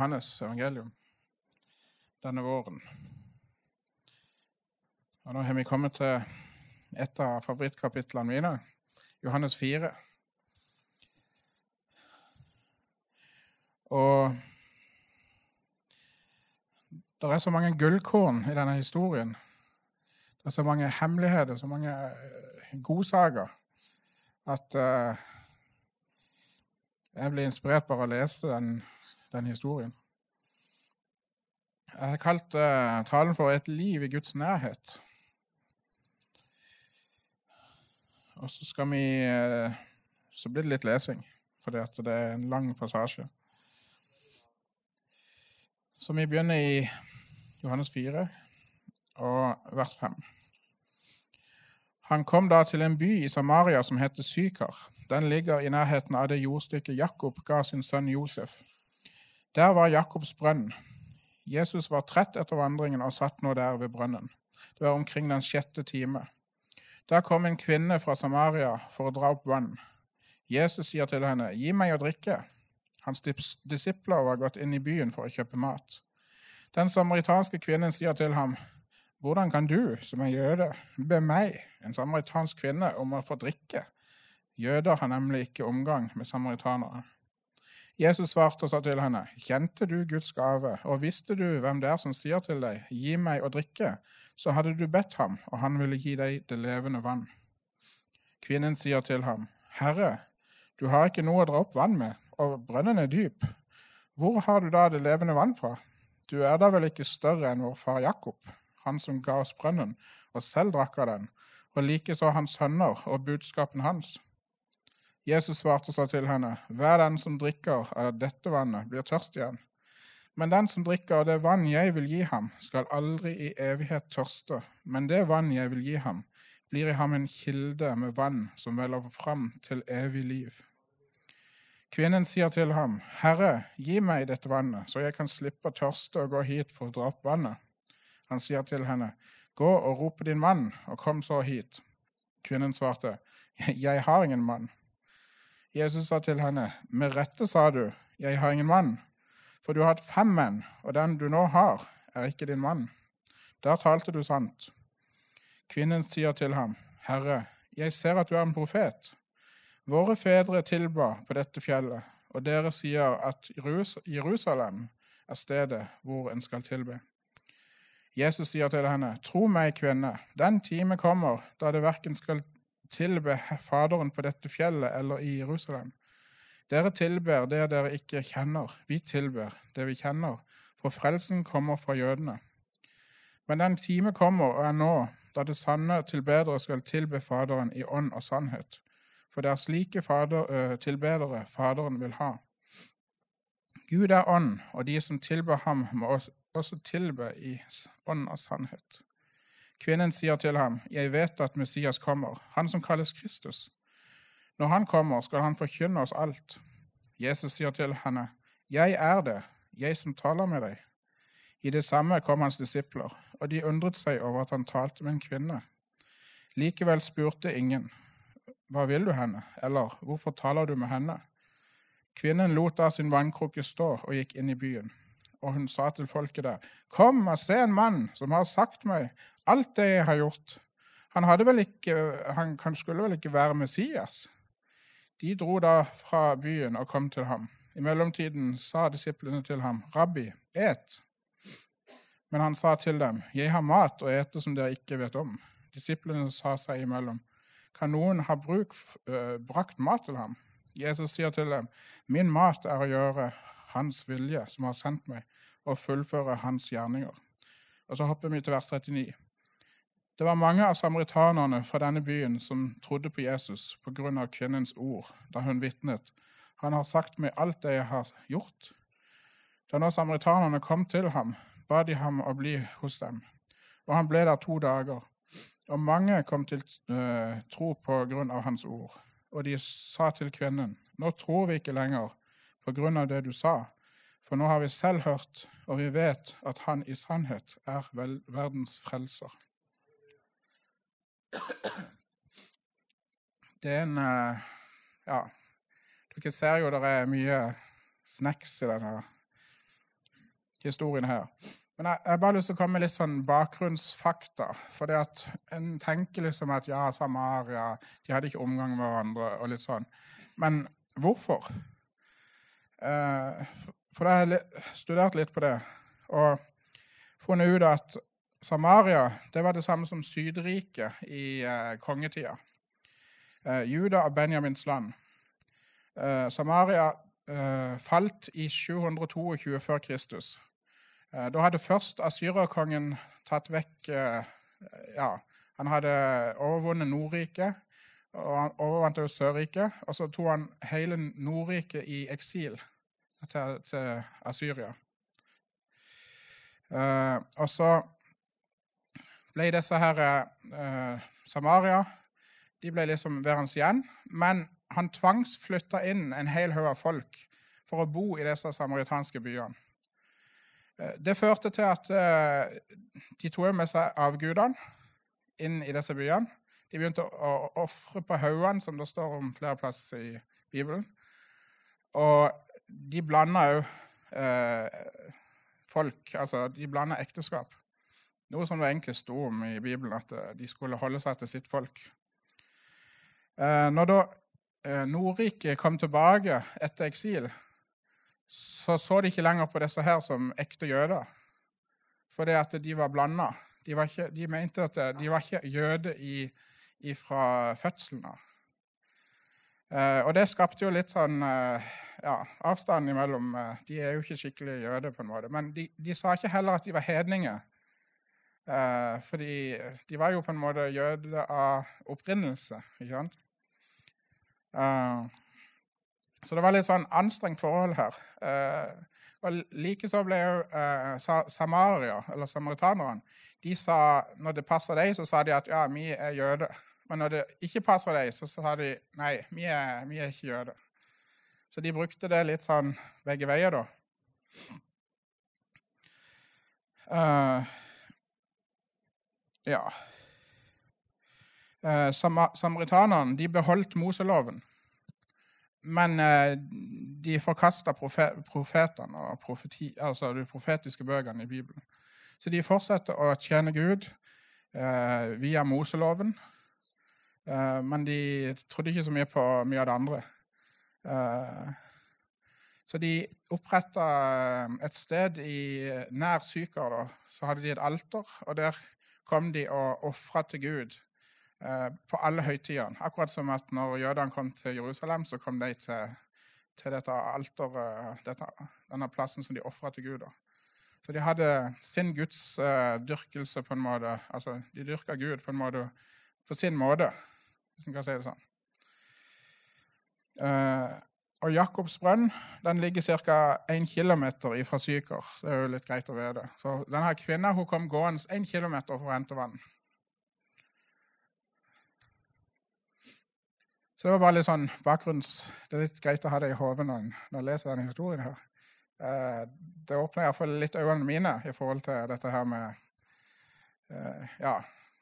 Johannes evangelium denne våren. Og nå har vi kommet til et av favorittkapitlene mine, Johannes 4. Og det er så mange gullkorn i denne historien. Det er så mange hemmeligheter, så mange eh, godsaker, at uh, jeg blir inspirert bare av å lese den, den historien. Jeg har kalt uh, talen for 'Et liv i Guds nærhet'. Og så skal vi uh, Så blir det litt lesing, for det er en lang passasje. Så vi begynner i Johannes 4 og vers 5. Han kom da til en by i Samaria som heter Sykar. Den ligger i nærheten av det jordstykket Jakob ga sin sønn Josef. Der var Jakobs brønn. Jesus var trett etter vandringen og satt nå der ved brønnen. Det var omkring den sjette time. Da kom en kvinne fra Samaria for å dra opp vann. Jesus sier til henne, 'Gi meg å drikke.' Hans disipler var gått inn i byen for å kjøpe mat. Den samaritanske kvinnen sier til ham, 'Hvordan kan du, som er jøde, be meg, en samaritansk kvinne, om å få drikke?' Jøder har nemlig ikke omgang med samaritanere. Jesus svarte og sa til henne, 'Kjente du Guds gave, og visste du hvem det er som sier til deg, 'Gi meg å drikke', så hadde du bedt ham, og han ville gi deg det levende vann.' Kvinnen sier til ham, 'Herre, du har ikke noe å dra opp vann med, og brønnen er dyp. Hvor har du da det levende vann fra?' Du er da vel ikke større enn vår far Jakob, han som ga oss brønnen, og selv drakk av den, og likeså hans sønner og budskapen hans. Jesus svarte seg til henne, hver den som drikker av dette vannet, blir tørst igjen. Men den som drikker av det vann jeg vil gi ham, skal aldri i evighet tørste. Men det vann jeg vil gi ham, blir i ham en kilde med vann som veller fram til evig liv. Kvinnen sier til ham, 'Herre, gi meg dette vannet, så jeg kan slippe å tørste og gå hit for å dra opp vannet.' Han sier til henne, 'Gå og rop din mann, og kom så hit.' Kvinnen svarte, 'Jeg har ingen mann.' Jesus sa til henne, 'Med rette sa du, 'Jeg har ingen mann', for du har hatt fem menn, og den du nå har, er ikke din mann.' Der talte du sant. Kvinnen sier til ham, 'Herre, jeg ser at du er en profet.' Våre fedre tilba på dette fjellet, og dere sier at Jerusalem er stedet hvor en skal tilbe. Jesus sier til henne, Tro meg, kvinne, den time kommer da det verken skal tilbe Faderen på dette fjellet eller i Jerusalem. Dere tilber det dere ikke kjenner. Vi tilber det vi kjenner, for frelsen kommer fra jødene. Men den time kommer og er nå, da det sanne tilbedere skal tilbe Faderen i ånd og sannhet for det er slike fader, tilbedere Faderen vil ha. Gud er ånd, og de som tilber ham, må også tilbe i ånd og sannhet. Kvinnen sier til ham, Jeg vet at Messias kommer, han som kalles Kristus. Når han kommer, skal han forkynne oss alt. Jesus sier til henne, Jeg er det, jeg som taler med deg. I det samme kom hans disipler, og de undret seg over at han talte med en kvinne. Likevel spurte ingen, hva vil du henne? Eller hvorfor taler du med henne? Kvinnen lot da sin vannkrukke stå og gikk inn i byen. Og hun sa til folket der, Kom og se en mann som har sagt meg alt det jeg har gjort. Han, ikke, han skulle vel ikke være Messias? De dro da fra byen og kom til ham. I mellomtiden sa disiplene til ham, Rabbi, et. Men han sa til dem, Jeg har mat å ete som dere ikke vet om. Disiplene sa seg imellom, kan noen ha bruk, uh, brakt mat til ham? Jesus sier til dem, min mat er å gjøre Hans vilje, som har sendt meg, og fullføre Hans gjerninger. Og Så hopper vi til vers 39. Det var mange av samaritanerne fra denne byen som trodde på Jesus på grunn av kvinnens ord da hun vitnet. Han har sagt meg alt det jeg har gjort. Da nå samaritanerne kom til ham, ba de ham å bli hos dem. Og han ble der to dager. Og mange kom til uh, tro på grunn av hans ord. Og de sa til kvinnen, nå tror vi ikke lenger på det du sa, for nå har vi selv hørt, og vi vet at han i sannhet er verdens frelser. Det er en uh, Ja, Dere ser jo det er mye snacks i denne historien her. Men jeg har bare lyst til å komme med litt sånn bakgrunnsfakta. For det at en tenker liksom at ja, Samaria de hadde ikke omgang med hverandre og litt sånn. Men hvorfor? Eh, for da har jeg studert litt på det og funnet ut at Samaria det var det samme som Sydriket i eh, kongetida. Eh, Juda og Benjamins land. Samaria falt i 722 før Kristus. Da hadde først asyrerkongen tatt vekk Ja, han hadde overvunnet Nordriket, og han overvant også Sørriket. Og så tok han hele Nordriket i eksil til, til Asyria. Eh, og så ble disse her eh, Samaria de ble liksom værende igjen. Men han tvangsflytta inn en hel haug av folk for å bo i disse samaritanske byene. Eh, det førte til at eh, de tok med seg avgudene inn i disse byene. De begynte å ofre på haugene, som det står om flere plasser i Bibelen. Og de blanda òg eh, folk Altså, de blanda ekteskap. Noe som det egentlig sto om i Bibelen, at eh, de skulle holde seg til sitt folk. Eh, når da eh, Nordriket kom tilbake etter eksil, så så de ikke lenger på disse her som ekte jøder. Fordi at de var blanda. De, de, mente at de var ikke jøder fra fødselen av. Eh, og det skapte jo litt sånn eh, ja, avstand imellom. Eh, de er jo ikke skikkelig jøder, på en måte. Men de, de sa ikke heller at de var hedninger. Eh, fordi de var jo på en måte jøder av opprinnelse. ikke sant? Eh, så det var litt sånn anstrengt forhold her. Eh, og Likeså ble jo eh, Samaria, eller samaritanerne de sa, Når det passer dem, så sa de at ja, vi er jøder. Men når det ikke passer dem, så sa de nei, vi er, vi er ikke jøder. Så de brukte det litt sånn begge veier, da. Uh, ja. Uh, Samaritanerne de beholdt Moseloven. Men uh, de forkasta profetene og profeti, altså de profetiske bøkene i Bibelen. Så de fortsetter å tjene Gud eh, via Moseloven. Eh, men de trodde ikke så mye på mye av det andre. Eh, så de oppretta eh, et sted i nær Sykar. Så hadde de et alter, og der kom de og ofra til Gud på alle høytidene. Akkurat som at når jødene kom til Jerusalem, så kom de til, til dette alteret, dette, denne plassen som de ofra til Gud. Så de hadde sin gudsdyrkelse uh, på en måte. Altså, de dyrka Gud på en måte på sin måte, hvis en kan si det sånn. Uh, og Jakobs brønn den ligger ca. 1 km fra Syker. Det er jo litt greit å vite. Så denne kvinna kom gående 1 km for å hente vann. Så det var bare litt sånn bakgrunns... Det er litt greit å ha det i hodet når en leser denne historien her. Eh, det åpner iallfall litt øynene mine i forhold til dette her med eh, Ja,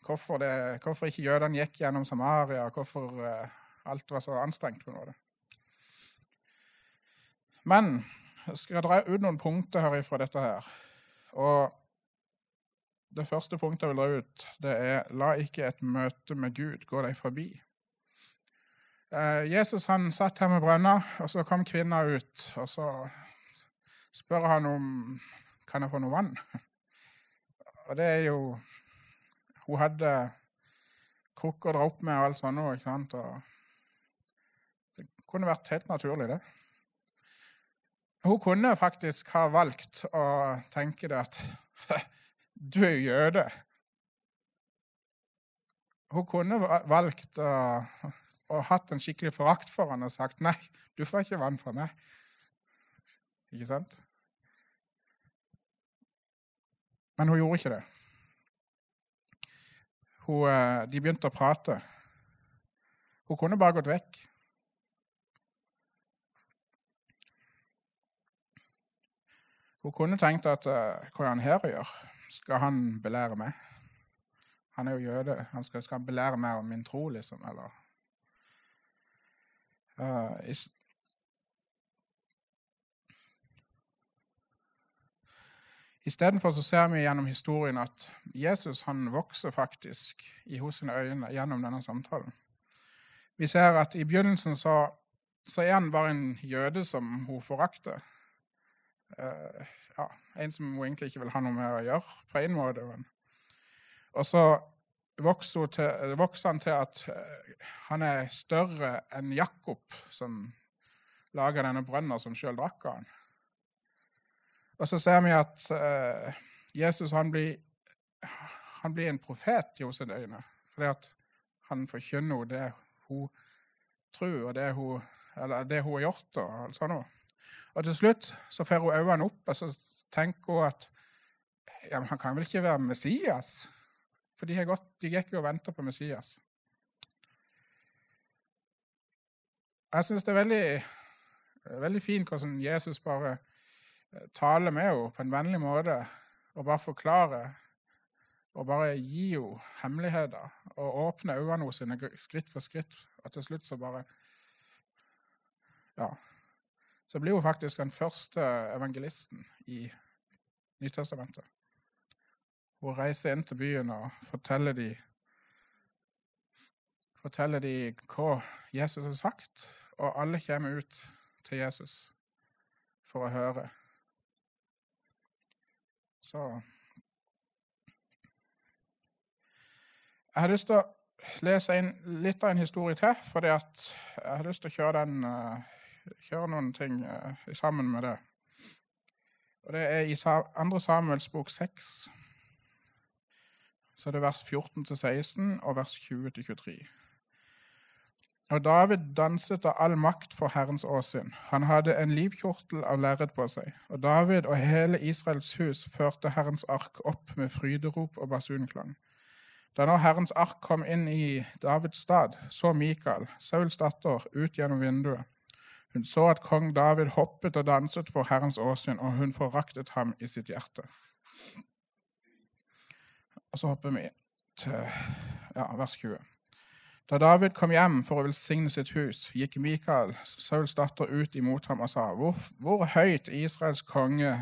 hvorfor, det, hvorfor ikke jødene gikk gjennom Samaria, hvorfor eh, alt var så anstrengt. på noe. Men jeg skal dra ut noen punkter her fra dette her. Og det første punktet jeg vil dra ut, det er la ikke et møte med Gud gå deg forbi. Eh, Jesus han satt her med brønna, og så kom kvinna ut. Og så spør han om kan jeg få noe vann. Og det er jo Hun hadde krukker å dra opp med og alt sånt. sant? Og det kunne vært helt naturlig, det. Hun kunne faktisk ha valgt å tenke det at du er jøde. Hun kunne valgt å å hatt en skikkelig forakt for han og sagt 'Nei, du får ikke vann fra meg'. Ikke sant? Men hun gjorde ikke det. Hun, eh, de begynte å prate. Hun kunne bare gått vekk. Hun kunne tenkt at eh, hva er han her gjør? Skal han belære meg? Han er jo jøde. Han skal, skal han belære meg om min tro, liksom? Eller Uh, Istedenfor ser vi gjennom historien at Jesus han vokser faktisk i hos sine øyne gjennom denne samtalen. Vi ser at i begynnelsen så, så er han bare en jøde som hun forakter. Uh, ja, en som hun egentlig ikke vil ha noe med å gjøre, på en måte. Men. Og så vokser, vokste, han til at uh, han er større enn Jakob, som lager denne brønnen som sjøl drakk av han. Og så ser vi at uh, Jesus han blir, han blir, en profet i hos sine øyne. Fordi at han forkynner det hun tror, og det hun, det hun har gjort. og sånn sånt. Og til slutt så får hun øynene opp og så tenker hun at ja, han kan vel ikke være Messias? For de, gått, de gikk jo og venta på Messias. Jeg syns det er veldig, veldig fint hvordan Jesus bare taler med henne på en vennlig måte og bare forklare og bare gi henne hemmeligheter og åpne øynene hennes skritt for skritt. Og til slutt så bare Ja. Så blir hun faktisk den første evangelisten i Nytestamentet. Hun reiser inn til byen og forteller dem forteller de hva Jesus har sagt, og alle kommer ut til Jesus for å høre. Så Jeg har lyst til å lese inn litt av en historie til, for jeg har lyst til å kjøre, den, uh, kjøre noen ting uh, sammen med det. Og Det er i 2. Samuels bok 6. Så er det vers 14-16 og vers 20-23. Og David danset av all makt for Herrens åsyn. Han hadde en livkjortel av lerret på seg. Og David og hele Israels hus førte Herrens ark opp med fryderop og basunklang. Da nå Herrens ark kom inn i Davids stad, så Mikael, Sauls datter, ut gjennom vinduet. Hun så at kong David hoppet og danset for Herrens åsyn, og hun foraktet ham i sitt hjerte. Og så hopper vi til ja, vers 20. Da David kom hjem for å velsigne sitt hus, gikk Mikael, Sauls datter, ut imot ham og sa, hvor, hvor høyt Israels konge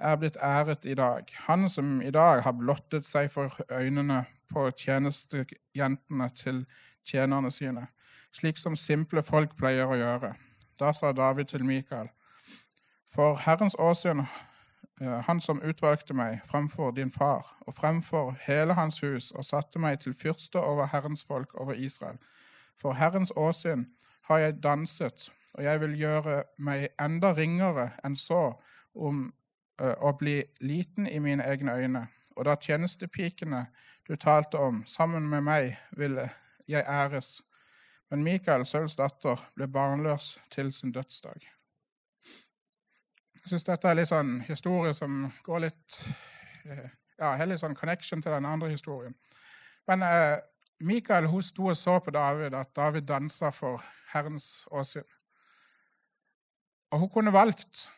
er blitt æret i dag. Han som i dag har blottet seg for øynene på tjenestejentene til tjenerne sine, slik som simple folk pleier å gjøre. Da sa David til Mikael, for Herrens åsyn, han som utvalgte meg fremfor din far og fremfor hele hans hus og satte meg til fyrste over Herrens folk, over Israel. For Herrens åsyn har jeg danset, og jeg vil gjøre meg enda ringere enn så om å eh, bli liten i mine egne øyne. Og da tjenestepikene du talte om, sammen med meg ville jeg æres. Men Mikael, Sauls datter, ble barnløs til sin dødsdag. Jeg syns dette er litt sånn historie som går litt eh, Ja, har litt sånn connection til den andre historien. Men eh, Mikael hun sto og så på David, at David dansa for Herrens åsyn. Og hun kunne valgt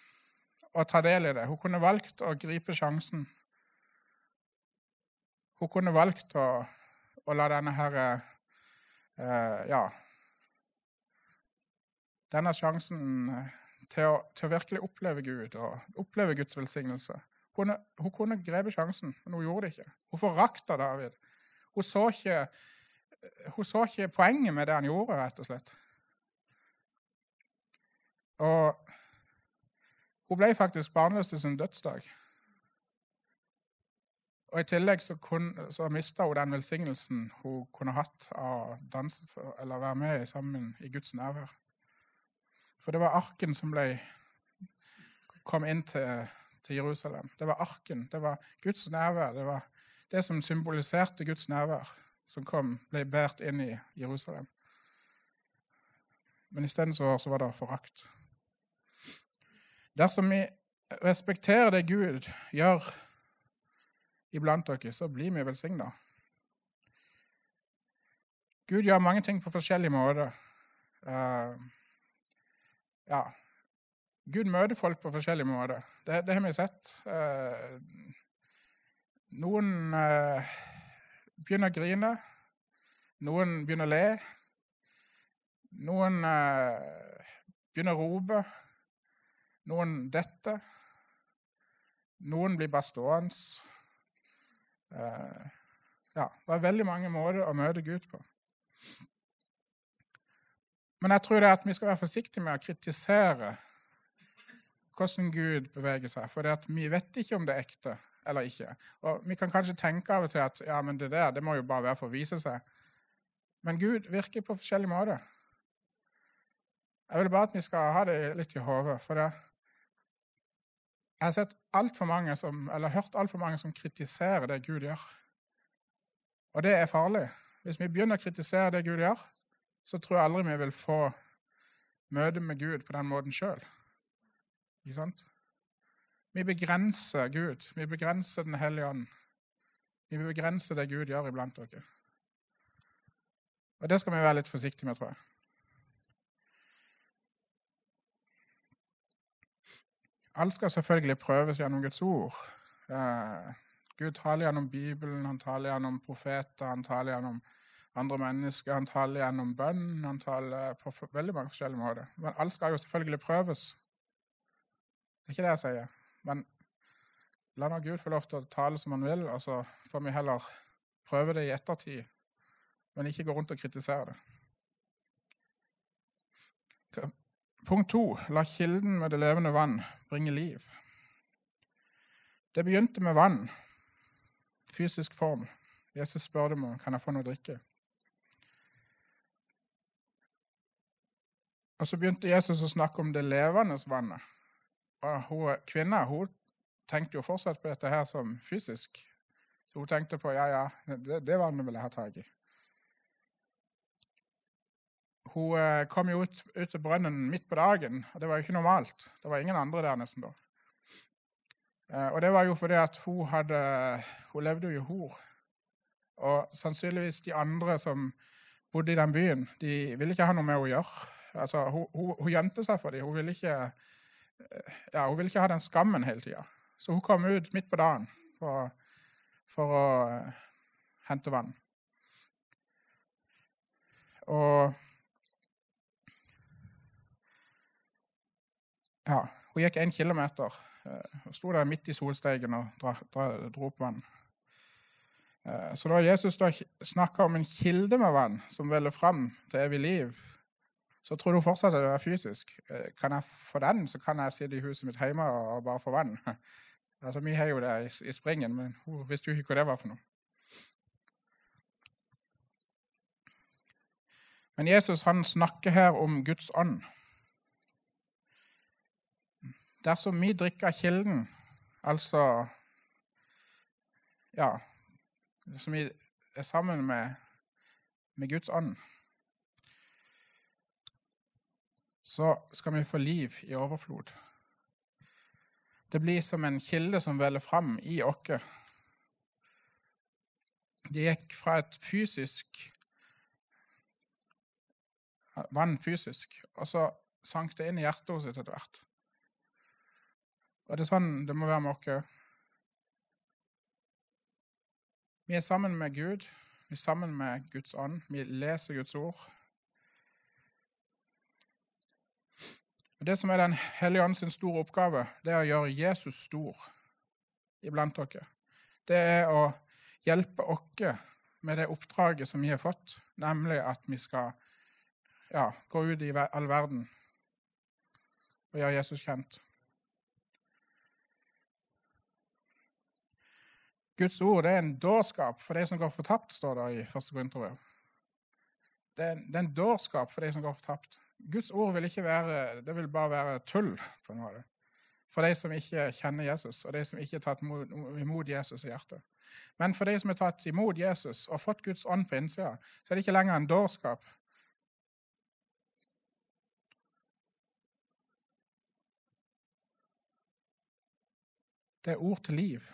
å ta del i det. Hun kunne valgt å gripe sjansen. Hun kunne valgt å, å la denne her eh, Ja Denne sjansen eh, til å, til å, virkelig oppleve Gud og oppleve Guds velsignelse. Hun, hun kunne grepet sjansen, men hun gjorde det ikke. Hun forakta David. Hun så, ikke, hun så ikke poenget med det han gjorde, rett og slett. Og hun ble faktisk barnløs til sin dødsdag. Og I tillegg så, så mista hun den velsignelsen hun kunne hatt av å være med sammen i Guds nærvær. For det var arken som ble, kom inn til, til Jerusalem. Det var arken. Det var Guds nærvær. Det var det som symboliserte Guds nærvær, som kom, ble båret inn i Jerusalem. Men isteden så, så var det forakt. Dersom vi respekterer det Gud gjør iblant dere, så blir vi velsigna. Gud gjør mange ting på forskjellige måter. Uh, ja Gud møter folk på forskjellige måter. Det, det har vi sett. Eh, noen eh, begynner å grine. Noen begynner å le. Noen begynner å rope. Noen detter. Noen blir bare stående. Eh, ja, det er veldig mange måter å møte Gud på. Men jeg tror det at vi skal være forsiktige med å kritisere hvordan Gud beveger seg. For vi vet ikke om det er ekte eller ikke. Og Vi kan kanskje tenke av og til at ja, men det der det må jo bare være for å vise seg. Men Gud virker på forskjellige måter. Jeg vil bare at vi skal ha det litt i hodet. For det, jeg har sett alt for mange som, eller hørt altfor mange som kritiserer det Gud gjør. Og det er farlig. Hvis vi begynner å kritisere det Gud gjør, så tror jeg aldri vi vil få møte med Gud på den måten sjøl. Vi begrenser Gud. Vi begrenser Den hellige ånd. Vi begrenser det Gud gjør iblant dere. Og det skal vi være litt forsiktige med, tror jeg. Alt skal selvfølgelig prøves gjennom Guds ord. Eh, Gud taler gjennom Bibelen, han taler gjennom profeter, han taler gjennom andre mennesker, han taler gjennom bønn, han taler på veldig mange forskjellige måter. Men alt skal jo selvfølgelig prøves. Det er ikke det jeg sier. Men la nå Gud få lov til å tale som han vil, og så får vi heller prøve det i ettertid, men ikke gå rundt og kritisere det. Punkt to la kilden med det levende vann bringe liv. Det begynte med vann, fysisk form. Jesus spurte om kan jeg få noe å drikke. Og Så begynte Jesus å snakke om det levende vannet. Og hun, Kvinna hun tenkte jo fortsatt på dette her som fysisk. Så hun tenkte på ja, ja, det, det vannet vil jeg ha tak i. Hun eh, kom jo ut, ut til brønnen midt på dagen, og det var jo ikke normalt. Det var ingen andre der nesten da. Eh, og det var jo fordi at hun hadde Hun levde jo i hor. Og sannsynligvis de andre som bodde i den byen, de ville ikke ha noe med henne å gjøre. Altså, hun, hun, hun gjemte seg for dem. Hun ville ikke, eh, ja, hun ikke ha den skammen hele tida. Så hun kom ut midt på dagen for, for å hente vann. Og Ja, hun gikk én kilometer Hun og sto der midt i solsteigen og dro opp vann. Eh, så da Jesus snakka om en kilde med vann som veller fram til evig liv, så tror hun fortsatt at det er fysisk. Eh, kan jeg få den, så kan jeg sitte i huset mitt hjemme og bare få vann. Altså, Vi har jo det i, springen, men hun visste jo ikke hva det var for noe. Men Jesus han snakker her om Guds ånd. Dersom vi drikker kilden, altså Ja, som vi er sammen med, med Guds ånd, så skal vi få liv i overflod. Det blir som en kilde som veller fram i oss. Det gikk fra et fysisk vann fysisk, og så sank det inn i hjertet hos etter hvert. Og det er sånn det må være med oss Vi er sammen med Gud, vi er sammen med Guds ånd, vi leser Guds ord. Det som er Den hellige ånd sin store oppgave, det er å gjøre Jesus stor iblant dere. Det er å hjelpe oss med det oppdraget som vi har fått, nemlig at vi skal ja, gå ut i all verden og gjøre Jesus kjent. Guds ord er en dårskap for de som går fortapt, står det i første Korinterbrev. Det, det er en dårskap for de som går fortapt. Guds ord vil ikke være, det vil bare være tull på en måte. For de som ikke kjenner Jesus, og de som ikke har tatt imot Jesus i hjertet. Men for de som har tatt imot Jesus og fått Guds ånd på innsida, så er det ikke lenger en dårskap. Det er ord til liv.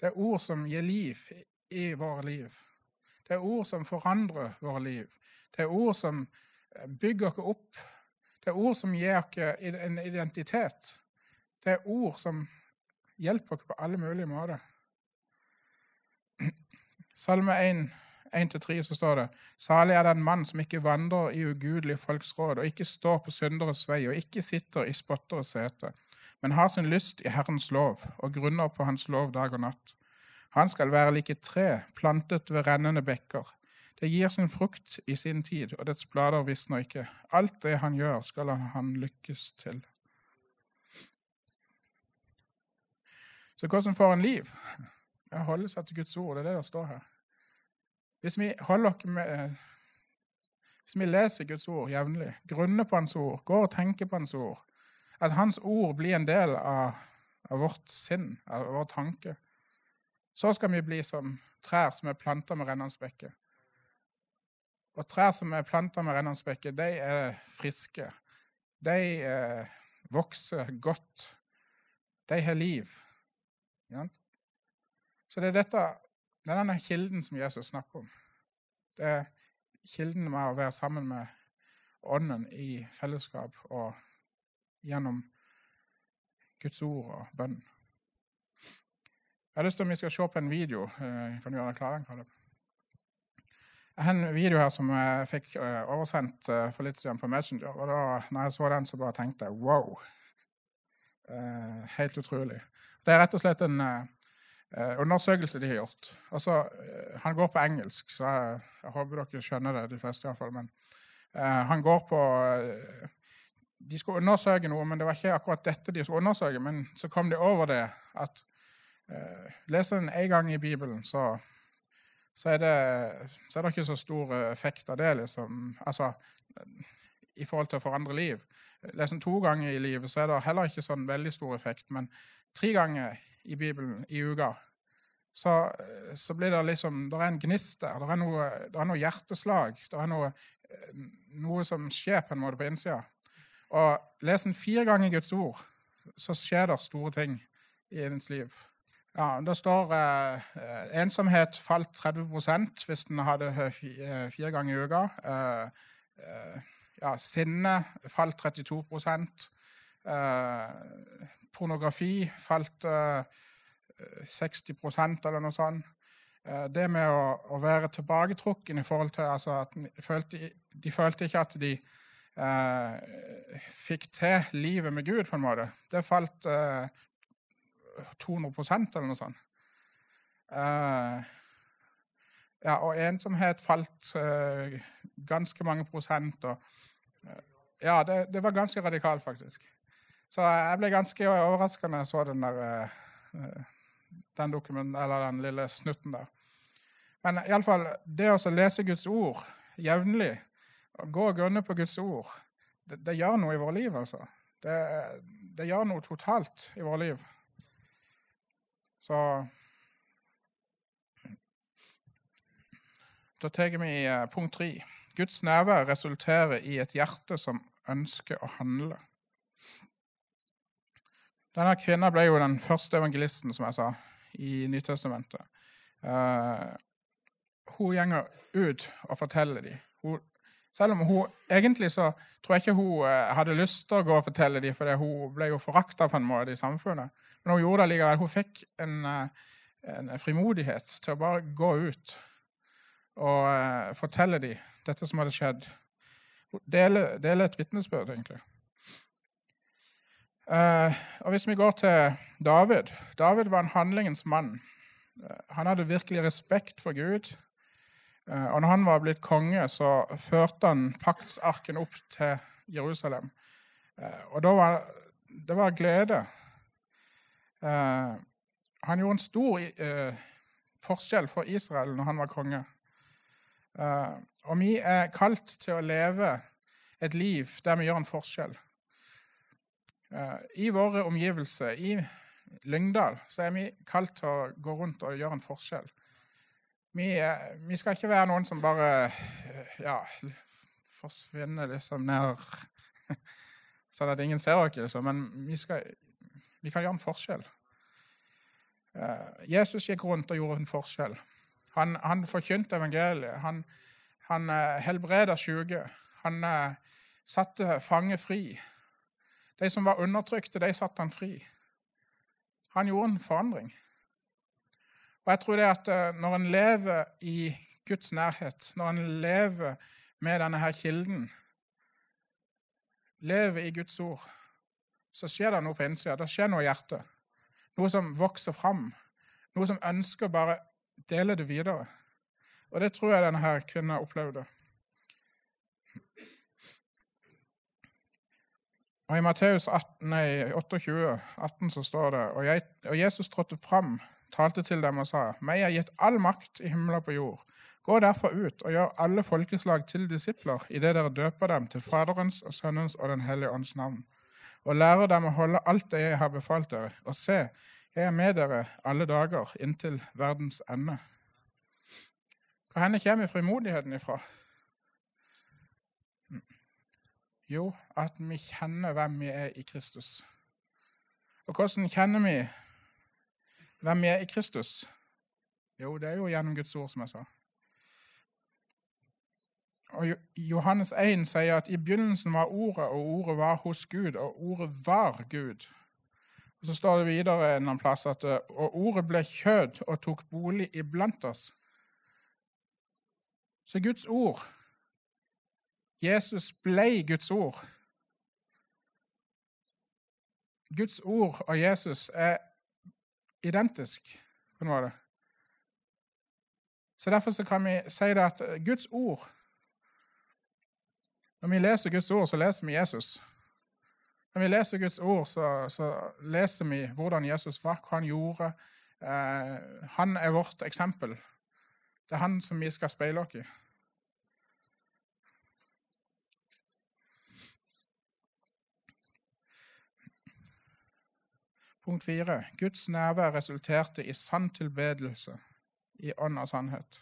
Det er ord som gir liv i våre liv. Det er ord som forandrer våre liv. Det er ord som eh, bygger oss opp. Det er ord som gir oss en identitet. Det er ord som hjelper oss på alle mulige måter. Salme 1, 1-3 så står det Salig er den mann som ikke vandrer i ugudelige folks råd, og ikke står på synderes vei, og ikke sitter i spotteres sete, men har sin lyst i Herrens lov, og grunner på Hans lov dag og natt. Han skal være like tre, plantet ved rennende bekker. Det gir sin frukt i sin tid, og dets blader visner ikke. Alt det han gjør, skal han lykkes til. Så hvordan får en liv? Jeg holde seg til Guds ord. Det er det det står her. Hvis vi holder med hvis vi leser Guds ord jevnlig, grunner på Hans ord, går og tenker på Hans ord, at Hans ord blir en del av, av vårt sinn, av vår tanke, så skal vi bli som trær som er planta med rennende. Og trær som er planta med rennende de er friske. De eh, vokser godt. De har liv. Ja? Så det er dette, det denne kilden som Jesus snakker om. Det er kilden med å være sammen med Ånden i fellesskap og gjennom Guds ord og bønn. Jeg har lyst til at vi skal se på en video. Eh, kan du gjøre klar, Kaleb? Jeg har en video her som jeg fikk eh, oversendt eh, for litt siden på Messenger. og da når jeg så den, så bare tenkte jeg wow. Helt utrolig. Det er rett og slett en undersøkelse de har gjort. Altså, Han går på engelsk, så jeg, jeg håper dere skjønner det, de fleste iallfall. Men han går på De skulle undersøke noe, men det var ikke akkurat dette de skulle undersøke. Men så kom de over det at uh, leser en én gang i Bibelen, så så er, det, så er, det, ikke så stor effekt av det, liksom. Altså, i forhold til å forandre liv. Leser den to ganger i livet så er det heller ikke sånn veldig stor effekt, men tre ganger i Bibelen i uka så, så blir det liksom Det er en gnist der. Det er noe, det er noe hjerteslag. Det er noe, noe, som skjer på en måte på innsida. Og les den fire ganger Guds ord, så skjer det store ting i ens liv. Ja, Det står eh, ensomhet falt 30 hvis den hadde eh, fire ganger i uka. Eh, eh, ja, sinne falt 32 eh, Pornografi falt 60 eh, eller noe sånt. det med å, å, være tilbaketrukken i forhold til altså at de følte, de følte ikke at de fikk til livet med Gud, på en måte. Det falt 200% eller noe sånt. Uh, ja, og ensomhet falt uh, ganske mange prosent. Og, uh, ja, det, det, var ganske radikalt, faktisk. Så jeg ble ganske overraska når jeg så den der den, dokumenten, eller den lille snutten der. Men iallfall, det å lese Guds ord jevnlig, gå og grunne på Guds ord, det, det, gjør noe i våre liv, altså. Det, det gjør noe totalt i våre liv. Så Da tar vi i punkt tre. Guds nærvær resulterer i et hjerte som ønsker å handle. Denne kvinnen ble jo den første evangelisten, som jeg sa, i Nytestamentet. Uh, hun gjenger ut og forteller dem. Hun, selv om hun egentlig så tror jeg ikke hun uh, hadde lyst til å gå og fortelle dem, for hun ble jo forakta på en måte i samfunnet. Men hun gjorde det likevel. Hun fikk en, eh, en frimodighet til å bare gå ut og uh, fortelle dem dette som hadde skjedd. Dele, dele et vitnesbyrd, egentlig. Uh, og Hvis vi går til David David var en handlingens mann. Han hadde virkelig respekt for Gud. Uh, og når han var blitt konge, så førte han paktsarken opp til Jerusalem. og da var det var glede Uh, han gjorde en stor forskjell for Israel når han var konge. Og vi er kalt til å leve et liv der vi gjør en forskjell. I våre omgivelser, i Lyngdal, så er vi kalt til å gå rundt og gjøre en forskjell. Vi, vi skal ikke være noen som bare ja, forsvinner liksom ned sånn at ingen ser oss, liksom. men vi skal vi kan gjøre en forskjell. Eh, Jesus gikk rundt og gjorde en forskjell. Han, han forkynte evangeliet. Han, han helbreda syke. Han satte fange fri. De som var undertrykte, de satte han fri. Han gjorde en forandring. Og jeg tror det at når en lever i Guds nærhet, når en lever med denne her kilden, lever i Guds ord, så skjer det noe på innsida. Det skjer noe i hjertet. Noe som vokser fram. Noe som ønsker å bare dele det videre. Og det tror jeg denne her kvinnen opplevde. Og I Matteus 28, 18 så står det og, jeg, og Jesus trådte fram, talte til dem og sa:" Meg er gitt all makt i himmel og på jord. Gå derfor ut og gjør alle folkeslag til disipler idet dere døper dem til Faderens og Sønnens og Den hellige ånds navn, og lærer dem å holde alt det jeg har befalt dere. Og se, jeg er med dere alle dager inntil verdens ende. Hvor henne kommer frimodigheten ifra? Jo, at vi kjenner hvem vi er i Kristus. Og hvordan kjenner vi hvem er i Kristus? Jo, det er jo gjennom Guds ord, som jeg sa. Og Johannes 1 sier at i begynnelsen var Ordet, og Ordet var hos Gud, og Ordet var Gud. Og Så står det videre en plass at og Ordet ble kjød og tok bolig iblant oss. Så Guds ord Jesus ble Guds ord. Guds ord og Jesus er identisk på en måte. Så Derfor så kan vi si det at Guds ord Når vi leser Guds ord, så leser vi Jesus. Når vi leser Guds ord, så, så leser vi hvordan Jesus var, hva han gjorde. Eh, han er vårt eksempel. Det er han som vi skal speile oss i. Punkt fire. Guds nærvær resulterte i sann tilbedelse, i ånd og sannhet.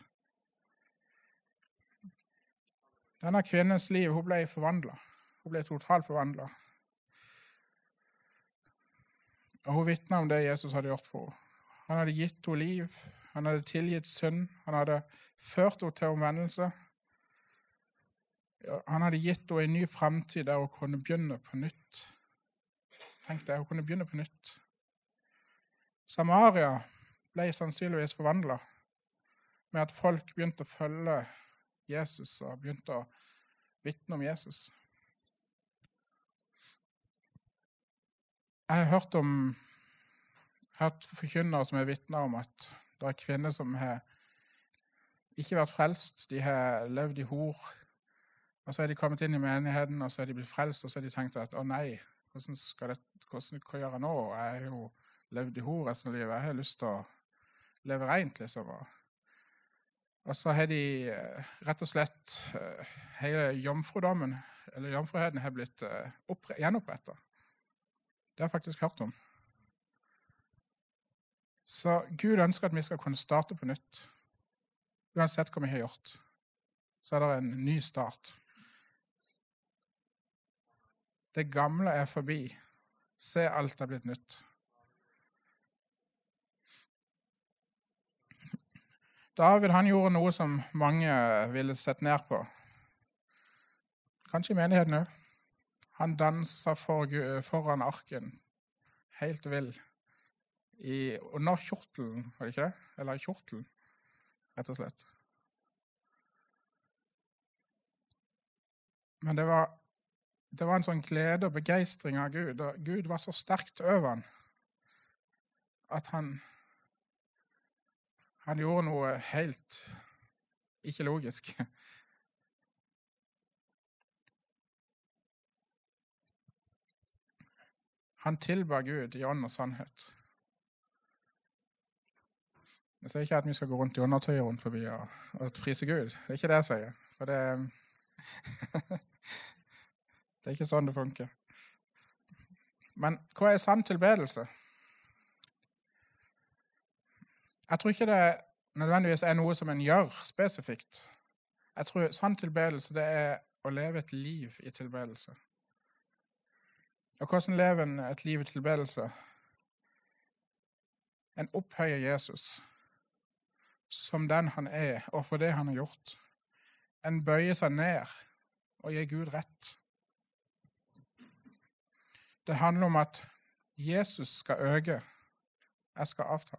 Denne kvinnens liv hun ble forvandla. Hun ble totalt forvandla. Hun vitna om det Jesus hadde gjort for henne. Han hadde gitt henne liv, han hadde tilgitt synd, han hadde ført henne til omvendelse. Han hadde gitt henne en ny framtid der hun kunne begynne på nytt. Tenk deg, hun kunne begynne på nytt. Samaria ble sannsynligvis forvandla med at folk begynte å følge Jesus og begynte å vitne om Jesus. Jeg har hørt om hørt forkynnere som har vitna om at det er kvinner som har ikke vært frelst. De har levd i hor. Og så har de kommet inn i menigheten, og så har de blitt frelst, og så har de tenkt at å nei, hvordan skal det, hvordan, hva gjør jeg nå? Jeg er jo levd i resten av livet. Jeg har lyst til å leve rent, liksom. Og så har de eh, rett og slett eh, Hele jomfrudommen, eller jomfruheten, har blitt eh, gjenoppretta. Det har jeg faktisk hørt om. Så Gud ønsker at vi skal kunne starte på nytt. Uansett hva vi har gjort, så er det en ny start. Det gamle er forbi. Se, alt er blitt nytt. David han gjorde noe som mange ville sett ned på. Kanskje i menigheten òg. Han dansa for, foran arken, helt vill, i, under kjortelen, var det ikke det? Eller i kjortelen, rett og slett. Men det var, det var en sånn glede og begeistring av Gud. Og Gud var så sterkt over han at han han gjorde noe helt ikke logisk. Han tilba Gud i ånd og sannhet. Jeg sier ikke at vi skal gå rundt i undertøyet rundt forbi og, og prise Gud. Det er ikke det jeg sier. For det Det er ikke sånn det funker. Men hva er sann tilbedelse? Jeg tror ikke det nødvendigvis er noe som en gjør spesifikt. Jeg tror sann tilbedelse det er å leve et liv i tilbedelse. Og hvordan lever en et liv i tilbedelse? En opphøyer Jesus som den han er, og for det han har gjort. En bøyer seg ned og gir Gud rett. Det handler om at Jesus skal øke, jeg skal avta.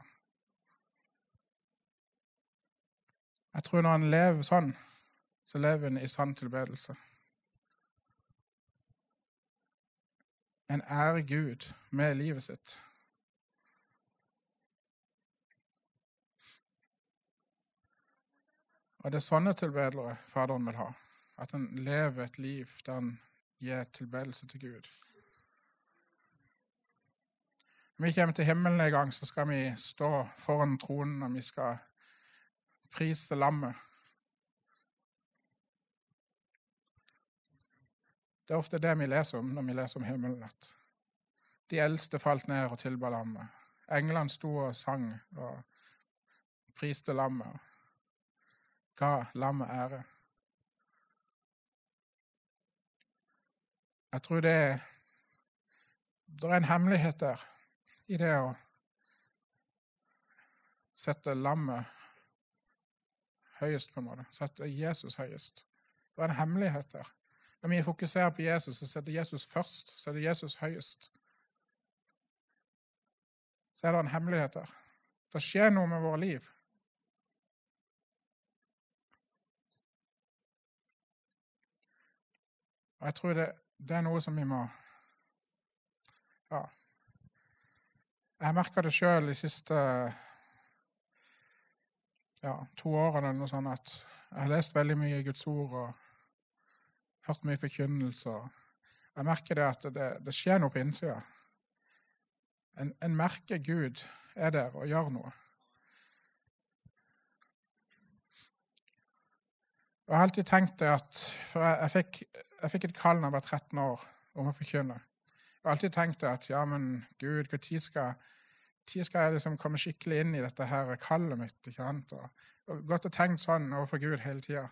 Jeg tror når en lever sånn, så lever en i sann tilbedelse. En ærer Gud med livet sitt. Og det er sånne tilbedere Faderen vil ha. At en lever et liv der en gir tilbedelse til Gud. Når vi kommer til himmelen en gang, så skal vi stå foran tronen, og vi skal prise lammet. Det er ofte det vi leser om når vi leser om himmelen. At de eldste falt ned og tilba lammet. Englene sto og sang og priste lammet. Ga lammet ære. Jeg tror det er, det er en hemmelighet der i det å sette lammet høyest, på en måte. Sette Jesus høyest. Det er en hemmelighet der. Når vi fokuserer på Jesus, så setter Jesus først. Så er det Jesus høyest. Så er det en hemmelighet der. Det skjer noe med våre liv. Og jeg tror det, det er noe som vi må Ja. Jeg merka det sjøl de siste ja, to årene noe sånt at jeg har lest veldig mye i Guds ord og hørt mye forkynnelse. Jeg merker det at det, det skjer noe på innsida. En, en, merker Gud er der og gjør noe. Jeg har alltid tenkt det at For jeg, jeg, fikk, jeg fikk, et kall da jeg var 13 år om å forkynne. Jeg har alltid tenkt det at ja, men Gud, når skal, tid skal jeg liksom komme skikkelig inn i dette her kallet mitt? ikke sant? Og, og Gått og tenkt sånn overfor Gud hele tida.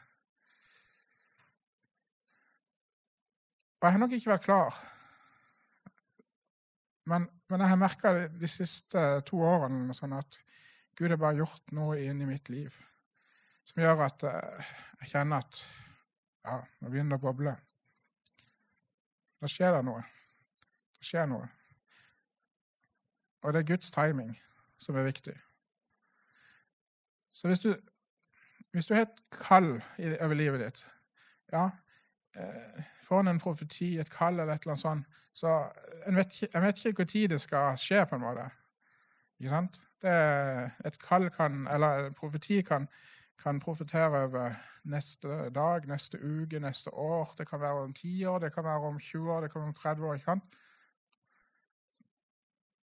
Og jeg har nok ikke vært klar. Men, men jeg har merka de siste to årene sånn at Gud har bare gjort noe inn i mitt liv som gjør at uh, jeg kjenner at ja, nå begynner det å boble. Da skjer det noe. Da skjer noe. Og det er Guds timing som er viktig. Så hvis du, hvis du har et kall over livet ditt ja, eh, Får en profeti, et kall eller et eller annet sånt, så en vet, jeg vet ikke når det skal skje, på en måte. Ikke sant? Det, et kall kan, eller en profeti kan, kan profetere over neste dag, neste uke, neste år. Det kan være om 10 år, det kan være om 20 år, det kan være om 30 år. ikke sant?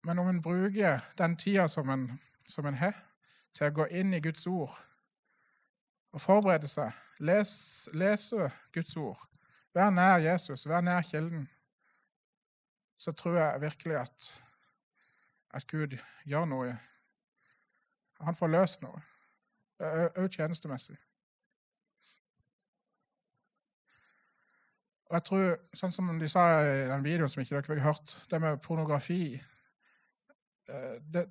Men om en bruker den tida som en, som en har, til å gå inn i Guds ord og forberede seg, les, lese Guds ord, vær nær Jesus, vær nær kilden, så tror jeg virkelig at, at Gud gjør noe. Han får løst noe, òg tjenestemessig. Og jeg tror, sånn som de sa i den videoen som ikke dere fikk hørt, det med pornografi det,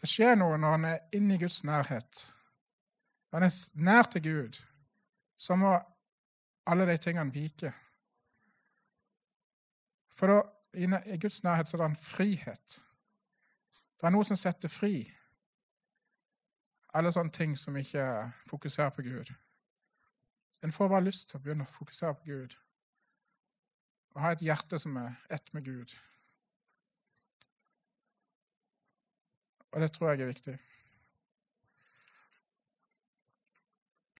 det, skjer noe når han er inne i Guds nærhet. Når han er nær til Gud, så må alle de tingene vike. For da, i Guds nærhet så er det en frihet. Det er noe som setter fri. Alle sånne ting som ikke fokuserer på Gud. En får bare lyst til å begynne å fokusere på Gud. Og ha et hjerte som er ett med Gud. Og det tror jeg er viktig.